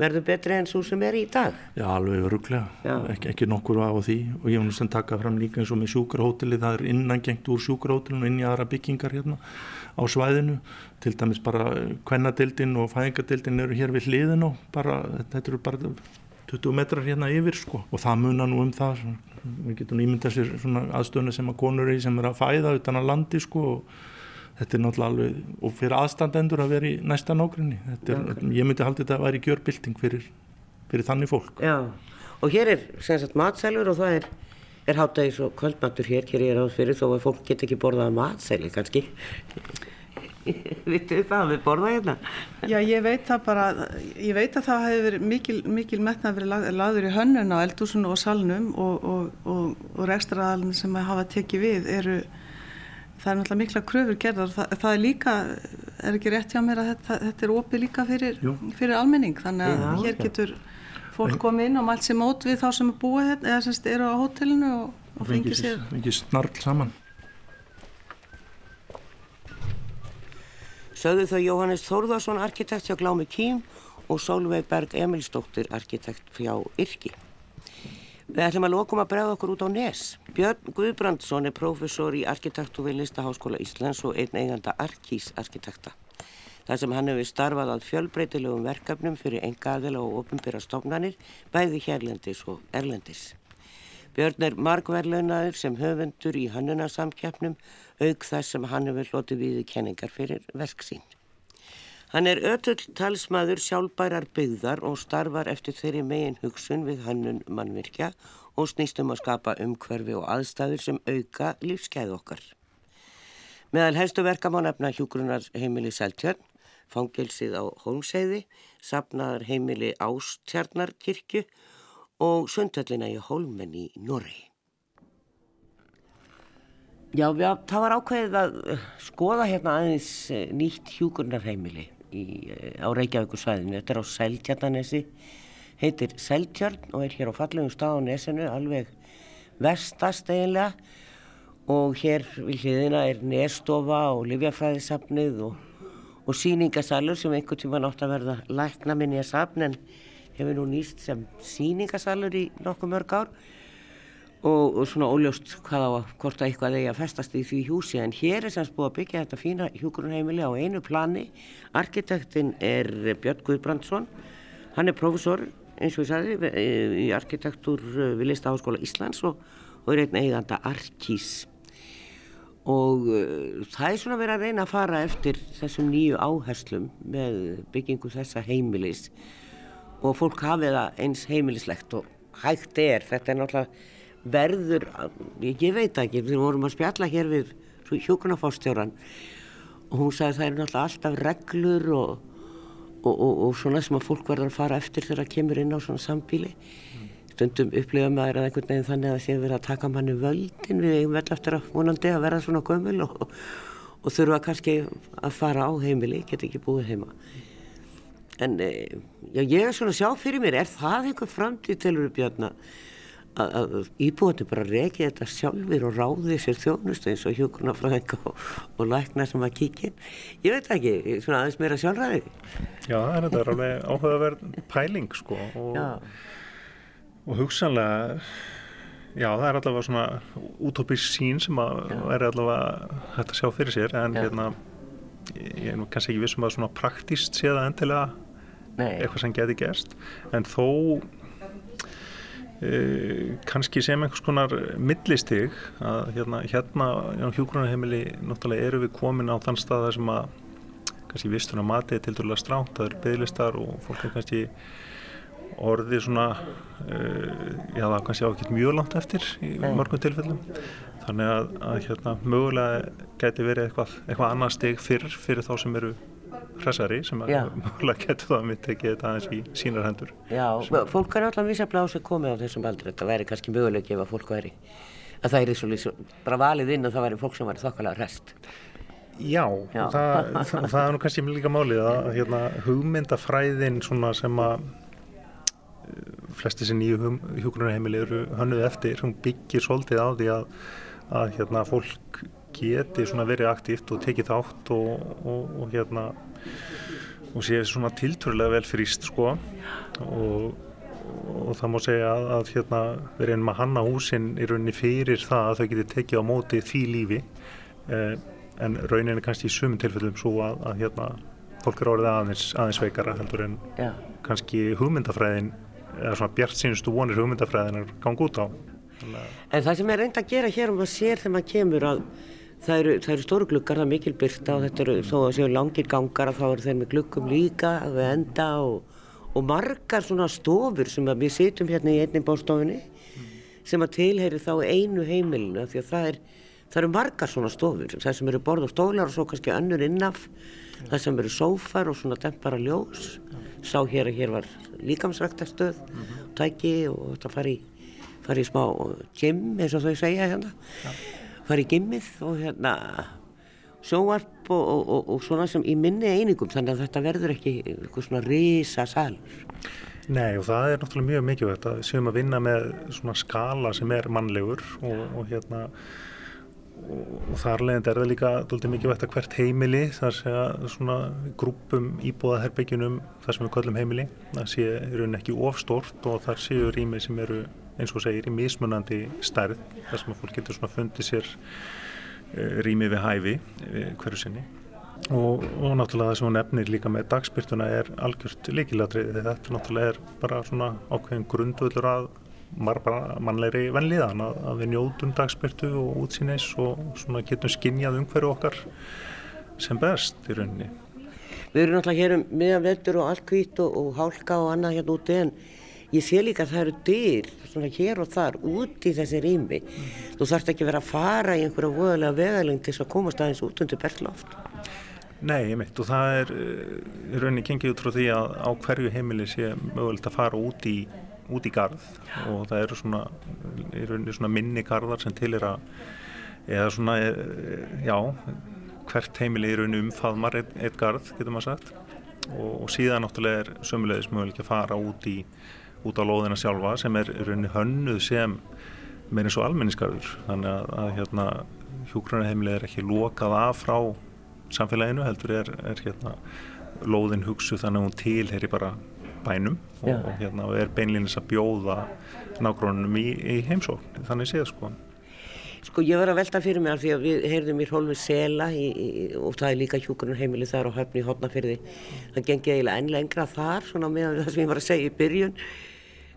verður betri enn svo sem er í dag. Já, alveg öruglega, Ek, ekki nokkur á því. Og ég vil sem taka fram líka eins og með sjúkrahóteli, það er innangengt úr sjúkrahótelinu inn í aðra byggingar hérna á svæðinu, til dæmis bara kvennadildin og fæðingadildin eru hér við hliðin og bara, þetta eru bara 20 metrar hérna yfir sko og það munar nú um það, við getum ímyndað sér svona aðstöðuna sem að konur er sem er að fæða utan að landi sko og þetta er náttúrulega alveg, og fyrir aðstandendur að vera í næsta nákvæmni, ég myndi haldi þetta að væri gjörbilding fyrir, fyrir þannig fólk. Já, og hér er sem sagt matsælur og það er, er hátægis og kvöldmatur hér, hér er áður fyrir þó að fólk get ekki borðað matsæli kannski. Vittu það að við borða hérna? Já, ég veit það bara, ég veit að það hefur verið mikil, mikil metnað verið laður í hönnun á eldúsinu og salnum og, og, og, og rekstraðalinn sem hafa tekið við eru það er náttúrulega mikla kröfur gerðar. Það, það er líka, er ekki rétt hjá mér að þetta, þetta er opið líka fyrir, fyrir almenning þannig að Já, hér getur fólk komið inn og mælt sér mót við þá sem er búið hérna, eða semst eru á hótelinu og, og fengið sér Fengið snarl saman Sögðu þau Jóhannes Þórðarsson arkitekt hjá Glámi Kím og Solveig Berg Emilsdóttir arkitekt hjá Yrki Við ætlum að lokum að bregða okkur út á Nes. Björn Guðbrandsson er prófessor í arkitektu við Listaháskóla Íslands og einn eiganda arkísarkitekta. Það sem hann hefur starfað að fjölbreytilegum verkefnum fyrir engaðila og ofinbyrra stofnanir, bæði hérlendis og erlendis. Björn er margverðlaunaður sem höfundur í hannunarsamkjafnum, auk þess sem hann hefur hlotið við kenningar fyrir verksín. Hann er ötull talsmaður sjálfbærar byggðar og starfar eftir þeirri megin hugsun við hannun mannvirkja og snýstum að skapa umhverfi og aðstæður sem auka lífskeið okkar. Meðal helstu verka má nefna hjúgrunar heimili Seltjörn, fangilsið á Holmseiði, sapnaðar heimili Ástjarnarkirkju og sundhöllina í Holmen í Norri. Já, við, það var ákveðið að skoða hérna aðeins eh, nýtt hjúgrunarheimili í, eh, á Reykjavíkursvæðinu. Þetta er á Seltjarnanesi, heitir Seltjarn og er hér á fallegum stað á nesinu, alveg vestast eiginlega og hér við hliðina er nestofa og livjafræðisafnið og, og síningasalur sem einhvern tíma nátt að verða lækna minni að safn en hefur nú nýst sem síningasalur í nokkuð mörg ár og, og svona óljóst hvað á að hvort að eitthvað eigi að festast í því húsi. En hér er semst búið að byggja þetta fína hjúgrunheimili á einu plani. Arkitektin er Björn Guðbrandsson. Hann er profesor eins og ég sagði í arkitektur við Listaháskóla Íslands og, og er einn eiganda arkís. Og uh, það er svona verið að reyna að fara eftir þessum nýju áherslum með byggingu þessa heimilis og fólk hafið það eins heimilislegt og hægt er, þetta er náttúrulega verður, ég, veit ekki, við vorum að spjalla hér við hjókunarfórstjóran og hún sagði það er náttúrulega alltaf reglur og, og, og, og svona sem að fólk verður að fara eftir þegar það kemur inn á svona sambíli. Mm. Stundum upplifa maður að einhvern veginn þannig að það sé verið að taka manni völdin við eigum vel eftir að vonandi að vera svona gömul og þurfa kannski að fara á heimili, geta ekki búið heima. En eh, já, ég er svona að sjá fyrir mér, er það einhver framtíð Björn að að íbúinu bara reki þetta sjálfur og ráði sér þjónustu eins og hjókunarfræðinga og, og lækna sem að kíkja ég veit ekki, svona aðeins meira sjálfræði. Já, þetta er alveg áhugaverð pæling sko og, og hugsanlega já, það er allavega svona útópísk sín sem að er allavega hægt að sjá fyrir sér en já. hérna ég er nú kannski ekki vissum að svona praktíst sé það endilega Nei. eitthvað sem geti gerst. En þó Uh, kannski sem einhvers konar millistig að hérna, hérna á hjógrunarheimili náttúrulega eru við komin á þann stað sem að kannski vistur að matið er til dærulega stránt, það eru bygglistar og fólk er kannski orðið svona uh, já það er kannski ákveðt mjög langt eftir í mörgum tilfellum. Þannig að, að hérna mögulega geti verið eitthvað, eitthvað annar steg fyrir, fyrir þá sem eru hressari sem að mjögulega getur það að mitt ekki þetta aðeins í sínar hendur. Já, sem fólk er alltaf misjaflega á sig komið á þessum aldri, þetta væri kannski mögulega ef að fólk væri, að það er svo lísum, bara valið inn og það væri fólk sem væri þokkalega hrest. Já, Já. Það, það, það er nú kannski líka málið að hérna, hugmyndafræðin sem að eh, flesti sem nýju hjókunarheimili eru hannuð eftir, hún byggir svolítið á því að, að hérna, fólk geti verið aktíft og tekið þátt og, og, og, hérna, og sé svona tilturlega vel fríst sko. Og það má segja að, að hérna, við erum að hanna húsin í rauninni fyrir það að þau geti tekið á móti því lífi. Eh, en rauninni kannski í sumum tilfellum svo að, að hérna, fólk eru orðið aðeins, aðeins veikara heldur en Já. kannski hugmyndafræðin eða svona bjart sínustu vonir hugmyndafræðin er gangið út á. En það sem er reynd að gera hér og maður sér þegar maður kemur að það eru, það eru stóru glukkar, það er mikil byrta og þetta eru þó að séu langir gangar að þá eru þeir með glukkum líka að við enda og, og margar svona stofur sem að við sitjum hérna í einni bástofinni mm. sem að tilheyri þá einu heimilinu því að það er, það eru margar svona stofur það sem eru borð og stólar og svo kannski önnur innaf mm. það sem eru sófar og svona dempara ljós mm. sá hér að hér var líkamsræktastöð -hmm. tæki og þetta fari, fari í smá gym eins og þau segja hérna ja fara í gimmið og hérna sjóarp og, og, og, og svona sem í minni einingum þannig að þetta verður ekki eitthvað svona risa salur. Nei og það er náttúrulega mjög mikilvægt að séum að vinna með svona skala sem er mannlegur og hérna og þar leðandi er það líka doldið mikilvægt að hvert heimili þar sé að svona grúpum íbúðaherbyggjunum þar sem við köllum heimili það sé rauninni ekki ofstort og þar séu rými sem eru eins og segir í mismunandi stærð þar sem að fólk getur svona fundið sér uh, rými við hæfi við hverju sinni. Og, og náttúrulega það sem hún nefnir líka með dagspyrtuna er algjört líkilatrið þetta náttúrulega er bara svona ákveðin grundvöldur að mannlegri vennliðan að, að við njóðum dagspyrtu og útsýnis og svona getum skinnjað um hverju okkar sem best í rauninni. Við erum náttúrulega hér um miðan veldur og allt hvít og, og hálka og annað hérna úti en Ég sé líka að það eru dyr svona hér og þar út í þessi rými. Mm. Þú þarfst ekki verið að fara í einhverja voðalega vegaling til þess að komast aðeins út undir bergloft. Nei, ég mitt og það er uh, rauninni gengið út frá því að á hverju heimili sé mögulegt að fara út í, út í garð og það eru svona, svona minni garðar sem til er að, eða svona, eh, já, hvert heimili er umfaðmar eitt, eitt garð, getur maður sagt og, og síðan náttúrulega er sömulegis möguleik að fara út í út á lóðina sjálfa sem er rauninni hönnuð sem eins og almenniskarður þannig að, að hérna, hjókrunarheimilið er ekki lokað af frá samfélaginu heldur er, er hérna, lóðin hugsu þannig að hún tilheri bara bænum og, og, hérna, og er beinlinnins að bjóða nágrónunum í, í heimsókn. Þannig séð sko. Sko ég var að velta fyrir mig því að við heyrðum í hólfið Sela í, í, og það er líka hjókunarheimili þar og höfni í hotnafyrði. Það gengi eiginlega enn lengra þar svona með það sem ég var að segja í byrjun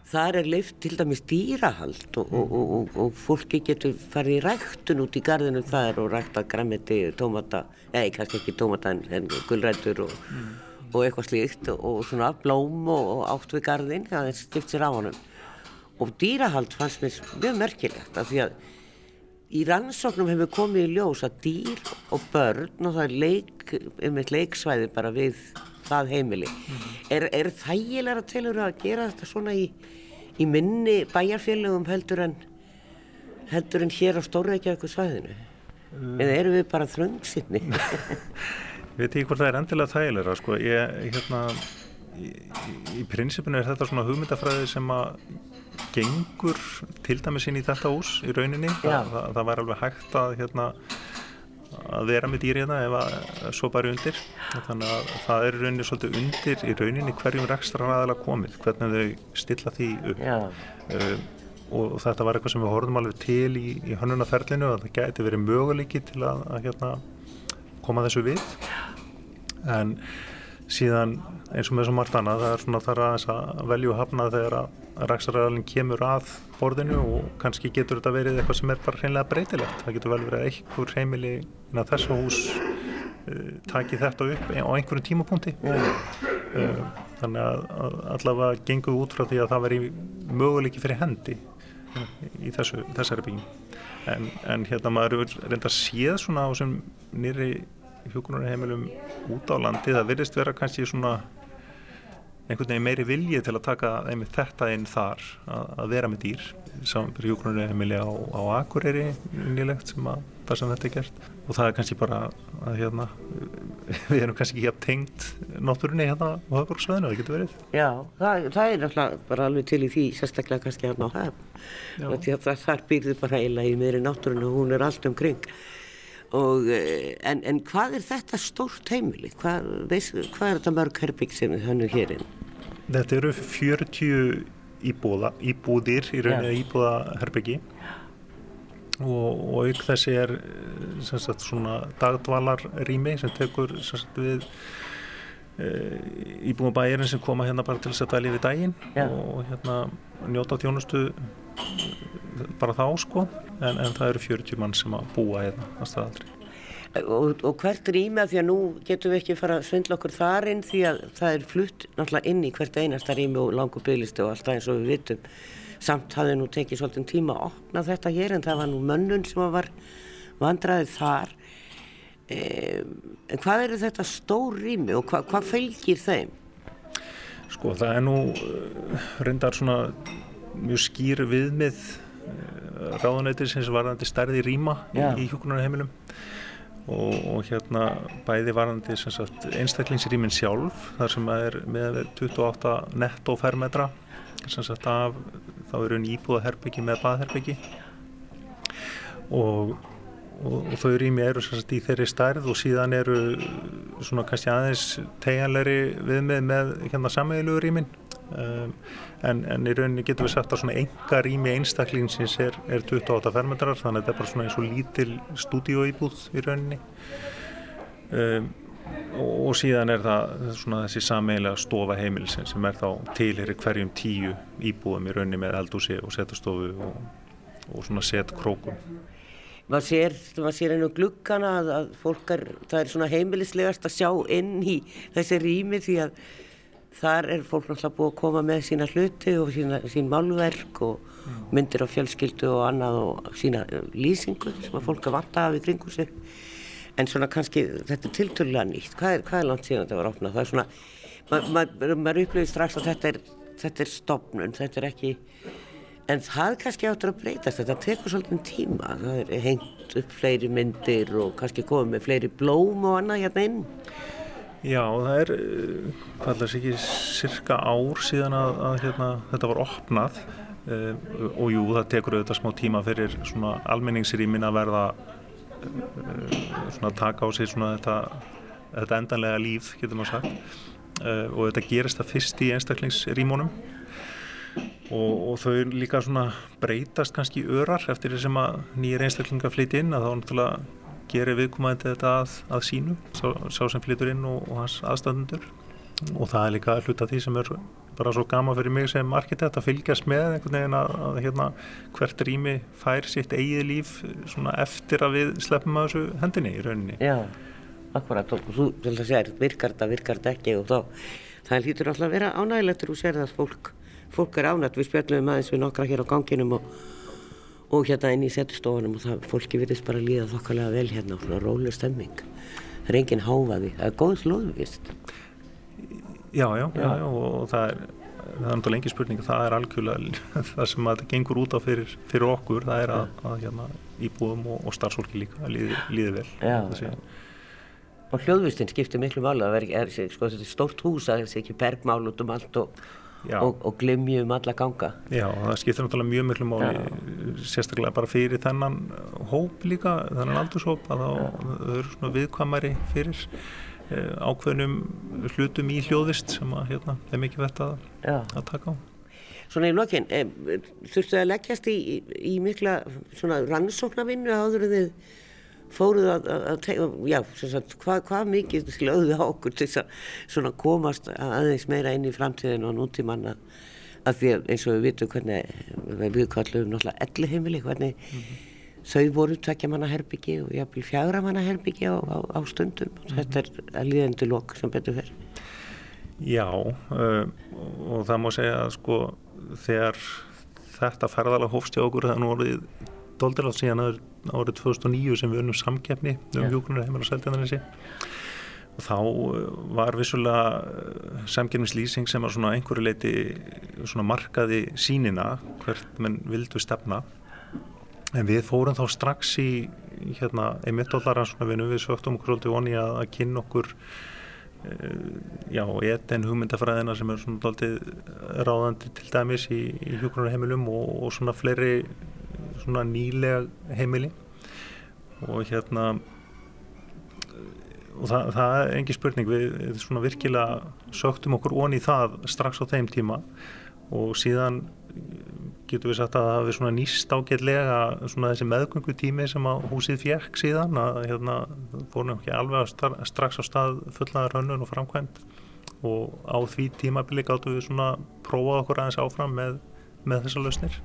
þar er leift til dæmis dýrahald og, og, og, og fólki getur farið í ræktun út í gardinu þar og rækta græmiti, tómata, eða kannski ekki tómata en, en gullrættur mm. og eitthvað slíkt og svona blóm og átt við gardin, það er stift sér á honum. Og dýrahald fannst mér mjög merkilegt af því að í rannsóknum hefur komið í ljós að dýr og börn og það er leik, um eitt leiksvæði bara við það heimili. Mm. Er, er þægilega til að gera þetta svona í í minni bæjarfélögum heldur en heldur en hér á Stórreikjavíku svæðinu mm. eða eru við bara þröngsinni Ég veit ekki hvort það er endilega þægilega sko. ég, hérna í, í prinsipinu er þetta svona hugmyndafræði sem að gengur til dæmis inn í þetta hús í rauninni, Þa, það, það var alveg hægt að hérna að vera með dýrina ef að svo bara undir. Þannig að það er rauninni svolítið undir í rauninni hverjum rekstra aðalega komið hvernig þau stilla því upp. Uh, og þetta var eitthvað sem við horfum alveg til í, í hönnunarferlinu að það gæti verið möguleiki til að, að hérna, koma þessu við. En síðan eins og með svo margt annað það er svona þar að velju að hafna þegar að ræksaröðalinn kemur að borðinu og kannski getur þetta verið eitthvað sem er bara hreinlega breytilegt. Það getur vel verið að einhver heimili innan þessu hús uh, taki þetta upp á einhverjum tímapunkti. Uh, þannig að, allavega gengur út frá því að það veri möguleiki fyrir hendi í þessu, þessari bygging en, en hérna maður reynda að séð svona á sem nýri hjókunarheimilum út á landi, það virðist vera kannski svona einhvern veginn meiri vilji til að taka einmitt þetta inn þar að, að vera með dýr. Saman fyrir hjókunarheimili á, á Akureyri nýlegt sem að það sem þetta er gert. Og það er kannski bara að hérna við erum kannski ekki að tengt náttúrunni hérna á höfbruksveðinu, það getur verið. Já, það, það er náttúrulega bara alveg til í því sérstaklega kannski hérna á höfn þar býrður bara eiginlega í meðri náttúrunni og hún er allt umkring og eh, en, en hvað er þetta stórt heimili? Hvað, veist, hvað er þetta mörg herbygg sem þið hannu hérinn? Þetta eru 40 íbúða, íbúðir í rauninni íbúða herbyggi og, og auk þessi er sagt, svona dagdvalarrými sem tekur sagt, við e, íbúma bæjarinn sem koma hérna bara til að dæli við daginn Já. og hérna njóta þjónustu bara þá sko. En, en það eru 40 mann sem að búa hérna að staðaldri. Og, og hvert rými að því að nú getum við ekki fara að svindla okkur þar inn því að það er flutt náttúrulega inn í hvert einasta rými og langu bygglistu og alltaf eins og við vitum. Samt hafði nú tekið svolítið tíma að opna þetta hér en það var nú mönnun sem var vandraðið þar en hvað eru þetta stór rými og hva, hvað fylgir þeim? Sko það er nú uh, reyndar svona mjög skýr viðmið uh, ráðunættir sem varðandi stærði rýma í, í hjókunarheimilum og, og hérna bæði varðandi einstaklingsrýmin sjálf þar sem er með 28 netto fermetra Af, þá eru einn íbúða herbyggi með baðherbyggi og, og, og þau rými eru sagt, í þeirri stærð og síðan eru svona kannski aðeins tegjanleiri viðmið með hérna sammeðilegu rýmin. Um, en, en í rauninni getur við sagt að svona enga rými einstaklingsins er, er 28 fermetrar þannig að þetta er bara svona eins og lítil stúdíóýbúð í rauninni. Um, og síðan er það svona þessi sameiginlega stofa heimilsin sem er þá tilir hverjum tíu íbúðum í raunni með eldúsi og setastofu og, og svona setkrókum maður sér, maður sér einu glukkana að, að fólk er, það er svona heimilislegast að sjá inn í þessi rými því að þar er fólk náttúrulega búið að koma með sína hluti og sína, sín málverk og myndir á fjölskyldu og annað og sína lýsingu sem að fólk er vant að hafa í kringu sig. En svona kannski þetta er tilturlega nýtt. Hvað er, hvað er langt síðan þetta var opnað? Það er svona, maður ma ma ma upplifir strax að þetta er, þetta er stopnun þetta er ekki en það kannski áttur að breytast þetta tekur svolítið tíma. Það er hengt upp fleiri myndir og kannski komið með fleiri blóm og annað hérna inn. Já, það er hvað er þessi ekki cirka ár síðan að, að hérna, þetta var opnað. Uh, og jú, það tekur auðvitað smá tíma fyrir almenningsrýmin að verða Eh, svona taka á sig svona þetta, þetta endanlega líf, getur maður sagt. Uh, og þetta gerist það fyrst í einstaklingsrímónum og, og þau líka svona breytast kannski örar eftir því sem að nýjir einstaklingar flytja inn að þá náttúrulega gerir viðkomandi þetta að, að sínu sá, sá sem flytur inn og, og hans aðstæðundur og það er líka hluta því sem er bara svo gama fyrir mig sem arkitekt að fylgjast með einhvern veginn að, að hérna, hvert rými fær sitt eigið líf eftir að við sleppum að þessu hendinni í rauninni. Já, akkurat og þú að segja virkar þetta, virkar þetta ekki og þá það hlýtur alltaf að vera ánægilegt og sér það að fólk, fólk er ánægt. Við spjöldum aðeins við nokkra hér á ganginum og, og hérna inn í setustofunum og það fólki virðist bara líða þokkalega vel hérna. Og svona rólega stemming það er enginn háfaði, það er góð slóðvist. Já, já, já, já og það er það er náttúrulega engi spurning. Það er algjörlega það sem að þetta gengur út á fyrir, fyrir okkur það er að, að hérna, íbúðum og, og starfsfólki líka líði, líði vel. Já, og hljóðvistinn skiptir miklu mála það er, er sko, stórt hús það er ekki bergmál út um allt og, og, og glimji um alla ganga. Já, það skiptir náttúrulega mjög miklu máli sérstaklega bara fyrir þennan hóp líka, þennan aldurshóp að það eru svona viðkvamari fyrir Eh, ákveðnum hlutum í hljóðvist sem að hérna, er mikið vett að, að taka á. Svona í lokin, e, þurftu að leggjast í, í mikla rannsóknarvinnu áður en þið fóruð að, að tegja, já, sagt, hvað, hvað mikið slöðuði á okkur til þess að komast aðeins meira inn í framtíðin og nútímanna að því að eins og við vitum hvernig við kallum náttúrulega elli heimili, hvernig mm -hmm þau voru tvekja manna herbyggi og jáfnvel fjagra manna herbyggi á, á, á stundum og mm -hmm. þetta er að líðandi lok sem betur fyrir. Já uh, og það má segja að sko þegar þetta ferðalega hófst hjá okkur það nú orðið doldirátt síðan árið 2009 sem við unnum samkefni um yeah. hjúkunar heimil og seltjarnanissi og þá eh, var vissulega eh, samkefnislýsing sem var svona einhverju leiti svona markaði sínina hvert menn vildu stefna. En við fórum þá strax í hérna einmitt allar að svona vinnu við sögtum okkur alltaf voni að, að kynna okkur Eh, já, etin hugmyndafræðina sem er svona ráðandi til dæmis í, í hjókunarheimilum og, og svona fleiri svona nýlega heimili. Og hérna og það, það er engi spurning. Við svona virkilega sögtum okkur onni í það strax á þeim tíma. Og síðan getur við sagt að það hefur svona nýst ágætlega svona þessi meðgöngu tími sem að húsið fjekk síðan að hérna fórum ekki alveg strax á stað fullaðar hönnun og framkvæmt og á því tímabili gáttu við svona prófað okkur aðeins áfram með, með þessa lausnir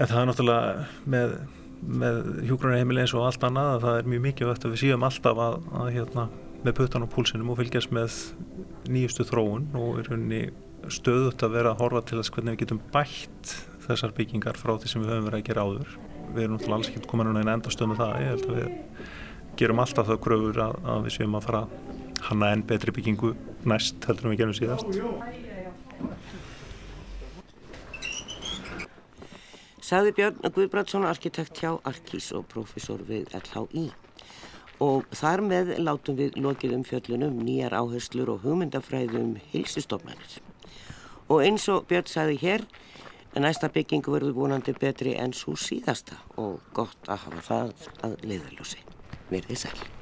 en það er náttúrulega með, með hjúgrunarheimili eins og allt annað að það er mjög mikið vett að við síðum alltaf að, að hérna með puttan og púlsinum og fylgjast með nýjustu þróun og er henni stöðut að vera að horfa til þess hvernig við getum bætt þessar byggingar frá því sem við höfum verið að gera áður. Við erum náttúrulega alls ekki komin að enda stöð með það. Ég held að við gerum alltaf það gröfur að, að við séum að fara hanna enn betri byggingu næst heldur en við gerum síðast Saði Björn Guðbrandsson arkitekt hjá Arkís og profesor við LHI og þar með látum við lokið um fjöllunum nýjar áherslur og hugmyndafræðum hilsistofnarnir og eins og Björn sagði hér næsta byggingu verður vonandi betri enn svo síðasta og gott að hafa það að leiðaljósi. Verðið sæl.